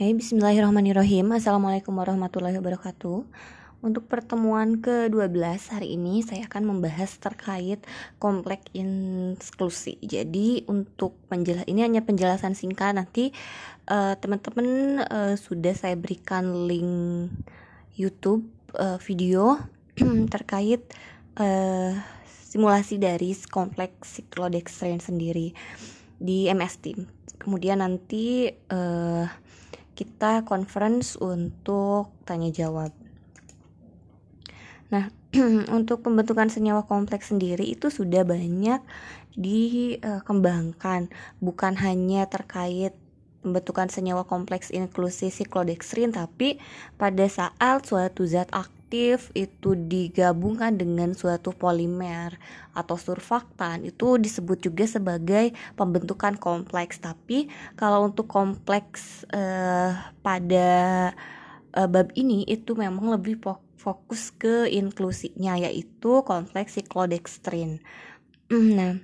Hey, bismillahirrahmanirrahim. Assalamualaikum warahmatullahi wabarakatuh. Untuk pertemuan ke-12 hari ini saya akan membahas terkait kompleks inklusi. Jadi untuk penjelas ini hanya penjelasan singkat nanti uh, teman-teman uh, sudah saya berikan link YouTube uh, video terkait uh, simulasi dari kompleks cyclodextrin sendiri di MS Team. Kemudian nanti uh, kita conference untuk tanya jawab. Nah, untuk pembentukan senyawa kompleks sendiri itu sudah banyak dikembangkan, bukan hanya terkait pembentukan senyawa kompleks inklusi siklodextrin, tapi pada saat suatu zat aktif aktif itu digabungkan dengan suatu polimer atau surfaktan. Itu disebut juga sebagai pembentukan kompleks. Tapi kalau untuk kompleks eh, pada eh, bab ini itu memang lebih fokus ke inklusinya yaitu kompleks siklodextrin nah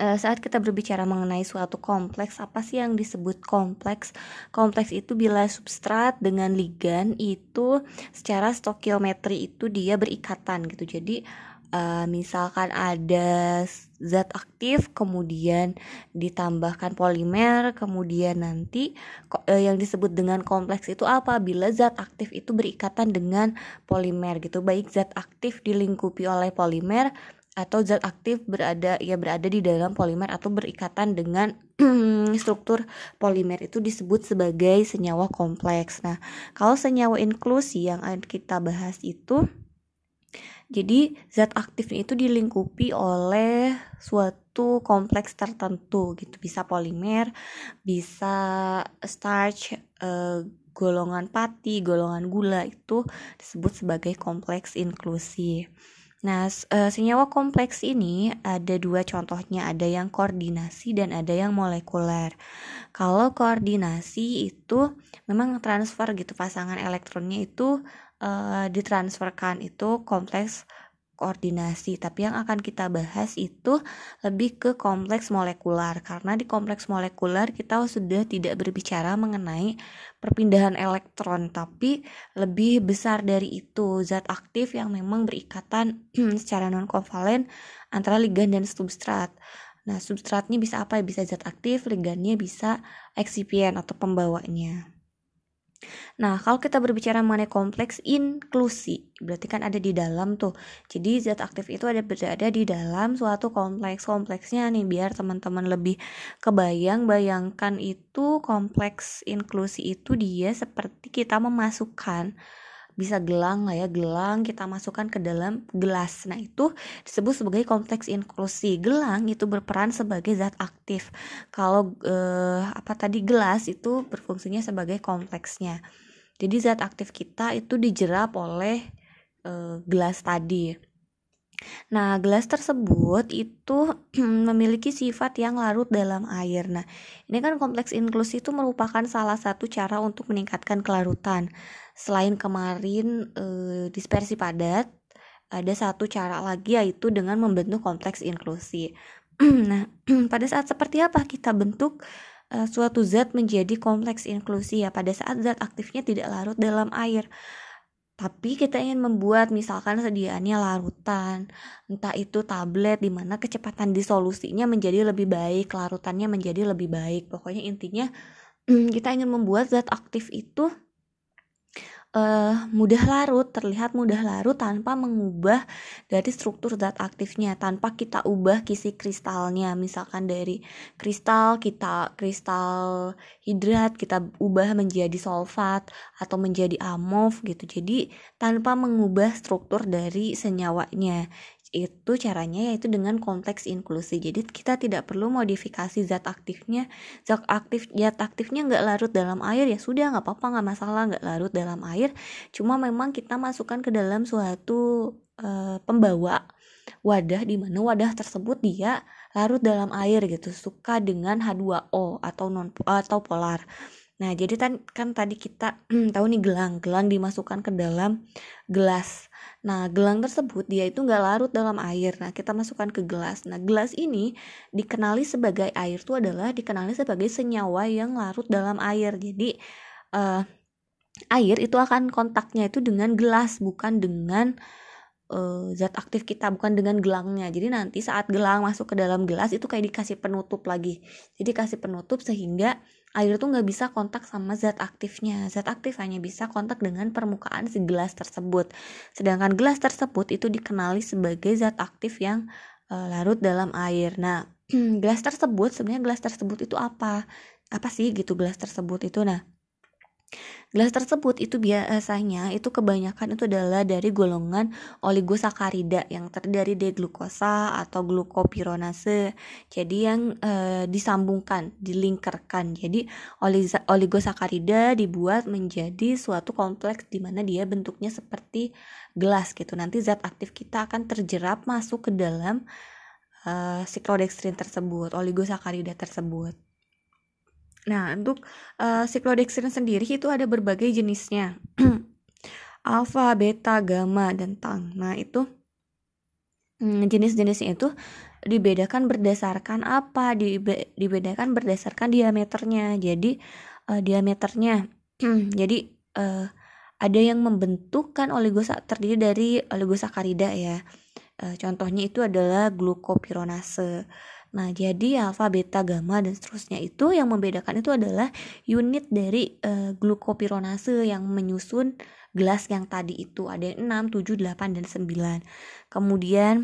uh, saat kita berbicara mengenai suatu kompleks, apa sih yang disebut kompleks? Kompleks itu bila substrat dengan ligan itu secara stokiometri itu dia berikatan gitu. Jadi uh, misalkan ada zat aktif kemudian ditambahkan polimer kemudian nanti uh, yang disebut dengan kompleks itu apa bila zat aktif itu berikatan dengan polimer gitu baik zat aktif dilingkupi oleh polimer atau zat aktif berada ya berada di dalam polimer atau berikatan dengan struktur polimer itu disebut sebagai senyawa kompleks. Nah, kalau senyawa inklusi yang kita bahas itu jadi zat aktif itu dilingkupi oleh suatu kompleks tertentu gitu, bisa polimer, bisa starch, eh, golongan pati, golongan gula itu disebut sebagai kompleks inklusi. Nah, senyawa kompleks ini ada dua contohnya, ada yang koordinasi dan ada yang molekuler. Kalau koordinasi itu memang transfer gitu pasangan elektronnya itu uh, ditransferkan itu kompleks koordinasi, tapi yang akan kita bahas itu lebih ke kompleks molekular karena di kompleks molekular kita sudah tidak berbicara mengenai perpindahan elektron, tapi lebih besar dari itu zat aktif yang memang berikatan secara non kovalen antara ligan dan substrat. Nah, substratnya bisa apa? Bisa zat aktif, ligannya bisa eksipien atau pembawanya. Nah, kalau kita berbicara mengenai kompleks inklusi, berarti kan ada di dalam tuh. Jadi zat aktif itu ada berada di dalam suatu kompleks. Kompleksnya nih biar teman-teman lebih kebayang, bayangkan itu kompleks inklusi itu dia seperti kita memasukkan bisa gelang lah ya gelang kita masukkan ke dalam gelas. Nah itu disebut sebagai kompleks inklusi. Gelang itu berperan sebagai zat aktif. Kalau eh, apa tadi gelas itu berfungsinya sebagai kompleksnya. Jadi zat aktif kita itu dijerap oleh eh, gelas tadi Nah, gelas tersebut itu memiliki sifat yang larut dalam air. Nah, ini kan kompleks inklusi itu merupakan salah satu cara untuk meningkatkan kelarutan. Selain kemarin e, dispersi padat, ada satu cara lagi yaitu dengan membentuk kompleks inklusi. nah, pada saat seperti apa kita bentuk e, suatu zat menjadi kompleks inklusi ya? Pada saat zat aktifnya tidak larut dalam air tapi kita ingin membuat misalkan sediaannya larutan entah itu tablet di mana kecepatan disolusinya menjadi lebih baik larutannya menjadi lebih baik. Pokoknya intinya kita ingin membuat zat aktif itu uh, mudah larut, terlihat mudah larut tanpa mengubah dari struktur zat aktifnya, tanpa kita ubah kisi kristalnya. Misalkan dari kristal kita kristal hidrat kita ubah menjadi sulfat atau menjadi amov gitu. Jadi tanpa mengubah struktur dari senyawanya itu caranya yaitu dengan kompleks inklusi. Jadi kita tidak perlu modifikasi zat aktifnya zat aktif zat aktifnya nggak larut dalam air ya sudah nggak apa-apa nggak masalah nggak larut dalam air. Cuma memang kita masukkan ke dalam suatu uh, pembawa wadah di mana wadah tersebut dia larut dalam air gitu suka dengan H2O atau non atau polar. Nah, jadi kan, kan tadi kita tahu nih gelang, gelang dimasukkan ke dalam gelas. Nah, gelang tersebut dia itu nggak larut dalam air. Nah, kita masukkan ke gelas. Nah, gelas ini dikenali sebagai air itu adalah dikenali sebagai senyawa yang larut dalam air. Jadi uh, air itu akan kontaknya itu dengan gelas bukan dengan uh, zat aktif kita bukan dengan gelangnya jadi nanti saat gelang masuk ke dalam gelas itu kayak dikasih penutup lagi jadi kasih penutup sehingga air tuh nggak bisa kontak sama zat aktifnya. Zat aktif hanya bisa kontak dengan permukaan si gelas tersebut. Sedangkan gelas tersebut itu dikenali sebagai zat aktif yang uh, larut dalam air. Nah gelas tersebut sebenarnya gelas tersebut itu apa? Apa sih gitu gelas tersebut itu? Nah Gelas tersebut itu biasanya itu kebanyakan itu adalah dari golongan oligosakarida yang terdiri dari glukosa atau glukopironase. Jadi yang e, disambungkan, dilingkarkan. Jadi oligosakarida dibuat menjadi suatu kompleks di mana dia bentuknya seperti gelas gitu. Nanti zat aktif kita akan terjerap masuk ke dalam siklodextrin tersebut, oligosakarida tersebut. Nah, untuk uh, sendiri itu ada berbagai jenisnya. Alfa, beta, gamma, dan tang. Nah, itu hmm, jenis-jenisnya itu dibedakan berdasarkan apa? Dibe dibedakan berdasarkan diameternya. Jadi uh, diameternya. jadi uh, ada yang membentukkan oligosa terdiri dari oligosakarida ya. Uh, contohnya itu adalah glukopironase. Nah, jadi alfa, beta, gamma dan seterusnya itu yang membedakan itu adalah unit dari uh, glukopironase yang menyusun gelas yang tadi itu ada yang 6, 7, 8 dan 9. Kemudian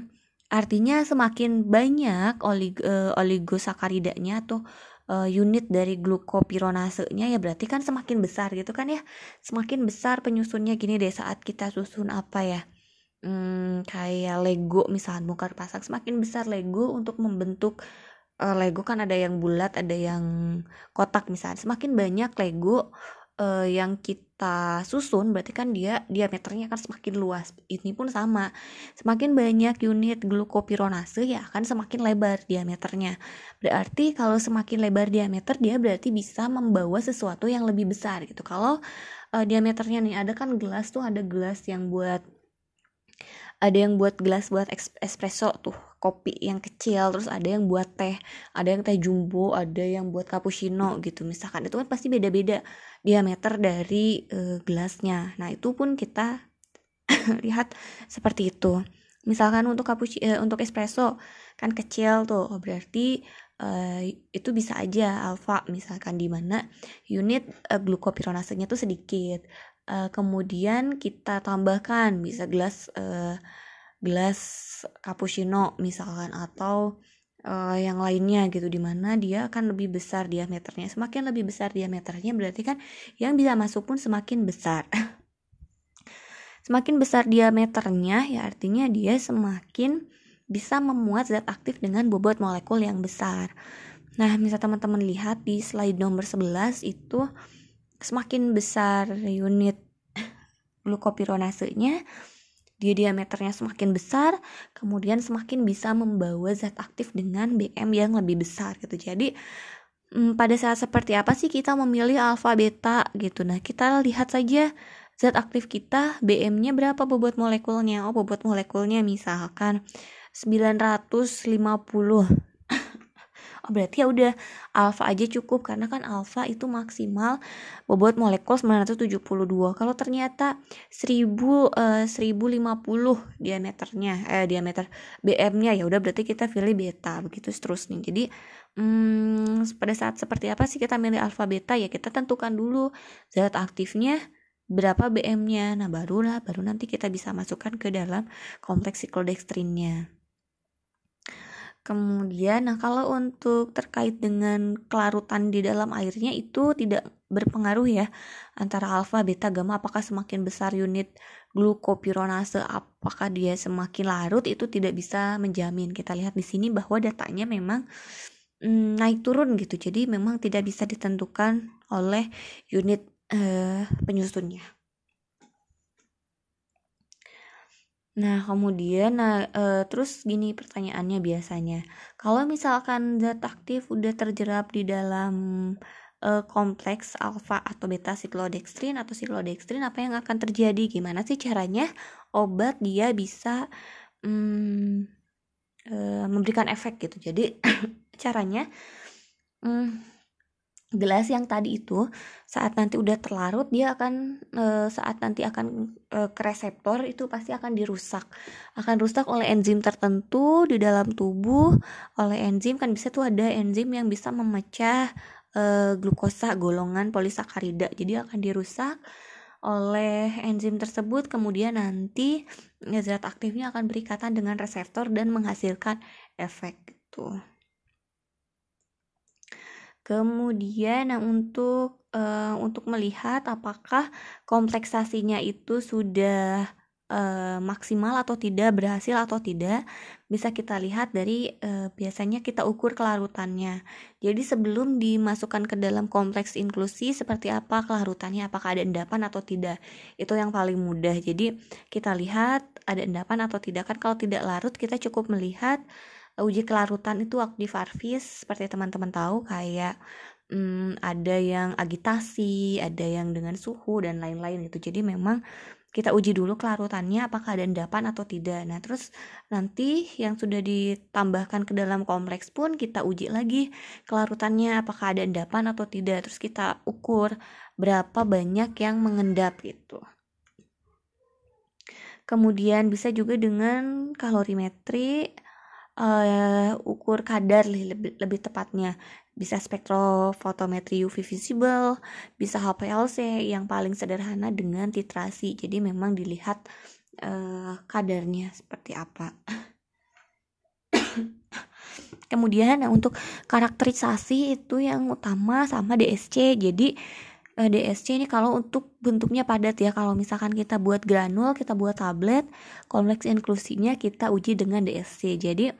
artinya semakin banyak olig uh, oligosakaridanya atau uh, unit dari glukopironasenya ya berarti kan semakin besar gitu kan ya. Semakin besar penyusunnya gini deh saat kita susun apa ya? Hmm, kayak Lego misalnya bongkar pasang semakin besar Lego untuk membentuk uh, Lego kan ada yang bulat ada yang kotak misalnya. Semakin banyak Lego uh, yang kita susun berarti kan dia diameternya akan semakin luas. Ini pun sama. Semakin banyak unit glukopironase ya akan semakin lebar diameternya. Berarti kalau semakin lebar diameter dia berarti bisa membawa sesuatu yang lebih besar gitu. Kalau uh, diameternya nih ada kan gelas tuh ada gelas yang buat ada yang buat gelas buat espresso tuh kopi yang kecil terus ada yang buat teh ada yang teh jumbo ada yang buat cappuccino gitu misalkan. Itu kan pasti beda-beda diameter dari uh, gelasnya. Nah itu pun kita lihat seperti itu. Misalkan untuk cappuccino uh, untuk espresso kan kecil tuh oh, berarti uh, itu bisa aja alfa misalkan di mana unit uh, glukopironasenya tuh sedikit uh, kemudian kita tambahkan bisa gelas uh, gelas cappuccino misalkan atau uh, yang lainnya gitu di mana dia akan lebih besar diameternya semakin lebih besar diameternya berarti kan yang bisa masuk pun semakin besar semakin besar diameternya ya artinya dia semakin bisa memuat zat aktif dengan bobot molekul yang besar. Nah, misal teman-teman lihat di slide nomor 11 itu semakin besar unit glukopironasenya dia diameternya semakin besar kemudian semakin bisa membawa zat aktif dengan BM yang lebih besar gitu. Jadi hmm, pada saat seperti apa sih kita memilih alfa beta gitu? Nah kita lihat saja zat aktif kita BM-nya berapa bobot molekulnya? Oh bobot molekulnya misalkan 950 oh berarti ya udah alfa aja cukup karena kan alfa itu maksimal bobot molekul 972 kalau ternyata 1000 uh, 1050 diameternya eh diameter BM-nya ya udah berarti kita pilih beta begitu seterusnya jadi hmm, pada saat seperti apa sih kita milih alfa beta ya kita tentukan dulu zat aktifnya berapa BM-nya. Nah, barulah baru nanti kita bisa masukkan ke dalam kompleks siklodextrinnya. Kemudian, nah kalau untuk terkait dengan kelarutan di dalam airnya itu tidak berpengaruh ya antara alfa, beta, gamma apakah semakin besar unit glukopironase apakah dia semakin larut itu tidak bisa menjamin. Kita lihat di sini bahwa datanya memang mm, naik turun gitu. Jadi memang tidak bisa ditentukan oleh unit uh, penyusunnya. Nah, kemudian nah e, terus gini pertanyaannya biasanya. Kalau misalkan zat aktif udah terjerap di dalam e, kompleks alfa atau beta siklodextrin atau siklodextrin apa yang akan terjadi? Gimana sih caranya obat dia bisa mm, e, memberikan efek gitu. Jadi caranya mm, gelas yang tadi itu saat nanti udah terlarut dia akan e, saat nanti akan e, ke reseptor itu pasti akan dirusak. Akan rusak oleh enzim tertentu di dalam tubuh. Oleh enzim kan bisa tuh ada enzim yang bisa memecah e, glukosa golongan polisakarida. Jadi akan dirusak oleh enzim tersebut. Kemudian nanti zat aktifnya akan berikatan dengan reseptor dan menghasilkan efek gitu Kemudian nah untuk uh, untuk melihat apakah kompleksasinya itu sudah uh, maksimal atau tidak, berhasil atau tidak, bisa kita lihat dari uh, biasanya kita ukur kelarutannya. Jadi sebelum dimasukkan ke dalam kompleks inklusi seperti apa kelarutannya, apakah ada endapan atau tidak. Itu yang paling mudah. Jadi kita lihat ada endapan atau tidak kan kalau tidak larut kita cukup melihat uji kelarutan itu waktu di Farvis seperti teman-teman tahu kayak hmm, ada yang agitasi, ada yang dengan suhu dan lain-lain itu. Jadi memang kita uji dulu kelarutannya apakah ada endapan atau tidak. Nah, terus nanti yang sudah ditambahkan ke dalam kompleks pun kita uji lagi kelarutannya apakah ada endapan atau tidak. Terus kita ukur berapa banyak yang mengendap gitu. Kemudian bisa juga dengan kalorimetri uh, ukur kadar lebih, lebih tepatnya bisa spektrofotometri UV visible, bisa HPLC yang paling sederhana dengan titrasi. Jadi memang dilihat uh, kadarnya seperti apa. Kemudian untuk karakterisasi itu yang utama sama DSC. Jadi DSC ini kalau untuk bentuknya padat ya. Kalau misalkan kita buat granul, kita buat tablet, kompleks inklusinya kita uji dengan DSC. Jadi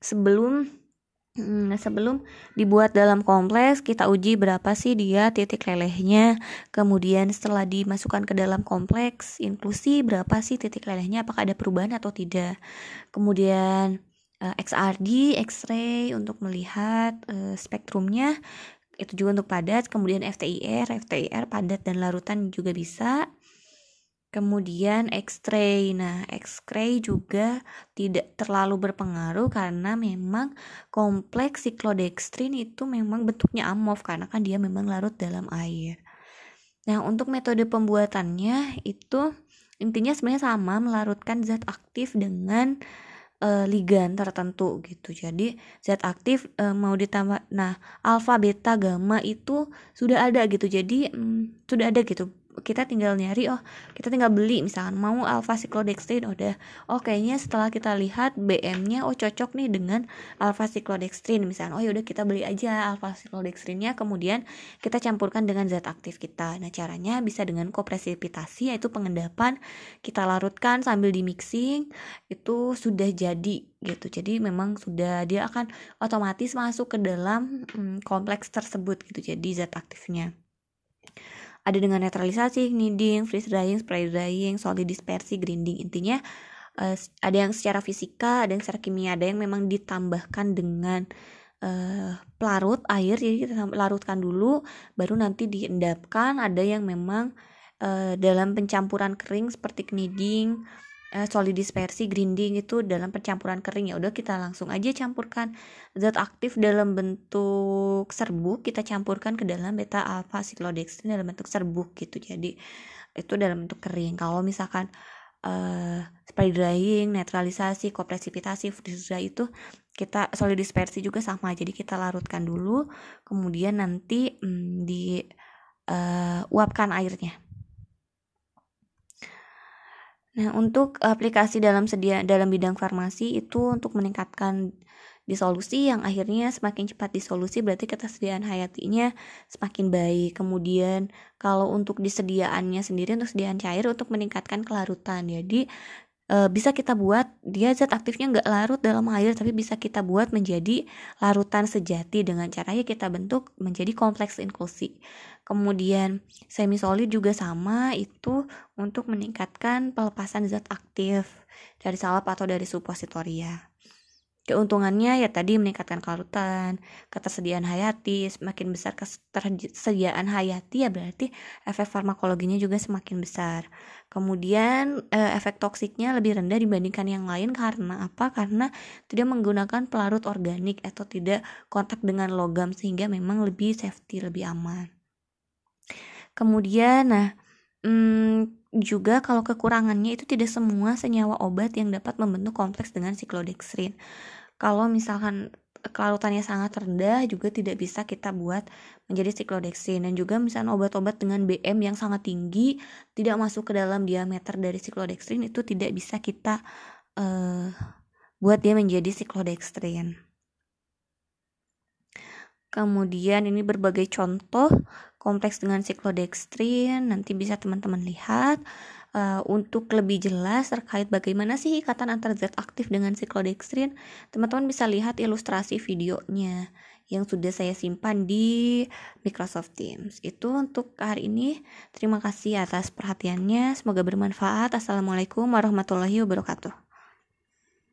sebelum Hmm, sebelum dibuat dalam kompleks, kita uji berapa sih dia titik lelehnya. Kemudian setelah dimasukkan ke dalam kompleks inklusi, berapa sih titik lelehnya, apakah ada perubahan atau tidak. Kemudian eh, XRD, X-ray untuk melihat uh, spektrumnya. Itu juga untuk padat. Kemudian FTIR, FTIR padat dan larutan juga bisa. Kemudian X-ray. Nah, X-ray juga tidak terlalu berpengaruh karena memang kompleks siklodextrin itu memang bentuknya amorf karena kan dia memang larut dalam air. Nah, untuk metode pembuatannya itu intinya sebenarnya sama melarutkan zat aktif dengan uh, ligan tertentu gitu. Jadi zat aktif uh, mau ditambah nah alfa beta gamma itu sudah ada gitu. Jadi um, sudah ada gitu kita tinggal nyari oh kita tinggal beli misalkan mau alpha cyclodextrin udah oh kayaknya setelah kita lihat BM-nya oh cocok nih dengan alpha cyclodextrin misalkan oh yaudah kita beli aja alpha cyclodextrinnya kemudian kita campurkan dengan zat aktif kita. Nah caranya bisa dengan kopresipitasi yaitu pengendapan kita larutkan sambil di mixing itu sudah jadi gitu. Jadi memang sudah dia akan otomatis masuk ke dalam hmm, kompleks tersebut gitu jadi zat aktifnya ada dengan netralisasi, kneading, freeze drying, spray drying, solid dispersi, grinding. Intinya uh, ada yang secara fisika, ada yang secara kimia, ada yang memang ditambahkan dengan uh, pelarut air. Jadi kita larutkan dulu, baru nanti diendapkan. Ada yang memang uh, dalam pencampuran kering seperti kneading, uh, solid dispersi grinding itu dalam pencampuran kering. Ya udah kita langsung aja campurkan. Zat aktif dalam bentuk serbuk kita campurkan ke dalam beta alpha cyclodextrin dalam bentuk serbuk gitu. Jadi itu dalam bentuk kering. Kalau misalkan uh, spray drying netralisasi kopresipitasi freeze dry itu kita solid dispersi juga sama. Jadi kita larutkan dulu kemudian nanti hmm, di uh, uapkan airnya Nah, untuk aplikasi dalam sedia dalam bidang farmasi itu untuk meningkatkan disolusi yang akhirnya semakin cepat disolusi berarti ketersediaan hayatinya semakin baik. Kemudian kalau untuk disediaannya sendiri untuk sediaan cair untuk meningkatkan kelarutan. Jadi e, bisa kita buat dia zat aktifnya nggak larut dalam air tapi bisa kita buat menjadi larutan sejati dengan caranya kita bentuk menjadi kompleks inklusi. Kemudian semi solid juga sama itu untuk meningkatkan pelepasan zat aktif dari salep atau dari suppositoria Keuntungannya ya tadi meningkatkan kelarutan, ketersediaan hayati, semakin besar ketersediaan hayati ya berarti efek farmakologinya juga semakin besar. Kemudian eh, efek toksiknya lebih rendah dibandingkan yang lain karena apa? Karena tidak menggunakan pelarut organik atau tidak kontak dengan logam sehingga memang lebih safety, lebih aman. Kemudian nah hmm, juga kalau kekurangannya itu tidak semua senyawa obat yang dapat membentuk kompleks dengan siklodextrin kalau misalkan kelarutannya sangat rendah juga tidak bisa kita buat menjadi siklodextrin dan juga misalnya obat-obat dengan BM yang sangat tinggi tidak masuk ke dalam diameter dari siklodextrin itu tidak bisa kita uh, buat dia menjadi siklodextrin. Kemudian ini berbagai contoh kompleks dengan siklodextrin nanti bisa teman-teman lihat uh, untuk lebih jelas terkait bagaimana sih ikatan antar zat aktif dengan siklodextrin, teman-teman bisa lihat ilustrasi videonya yang sudah saya simpan di Microsoft Teams. Itu untuk hari ini. Terima kasih atas perhatiannya. Semoga bermanfaat. Assalamualaikum warahmatullahi wabarakatuh.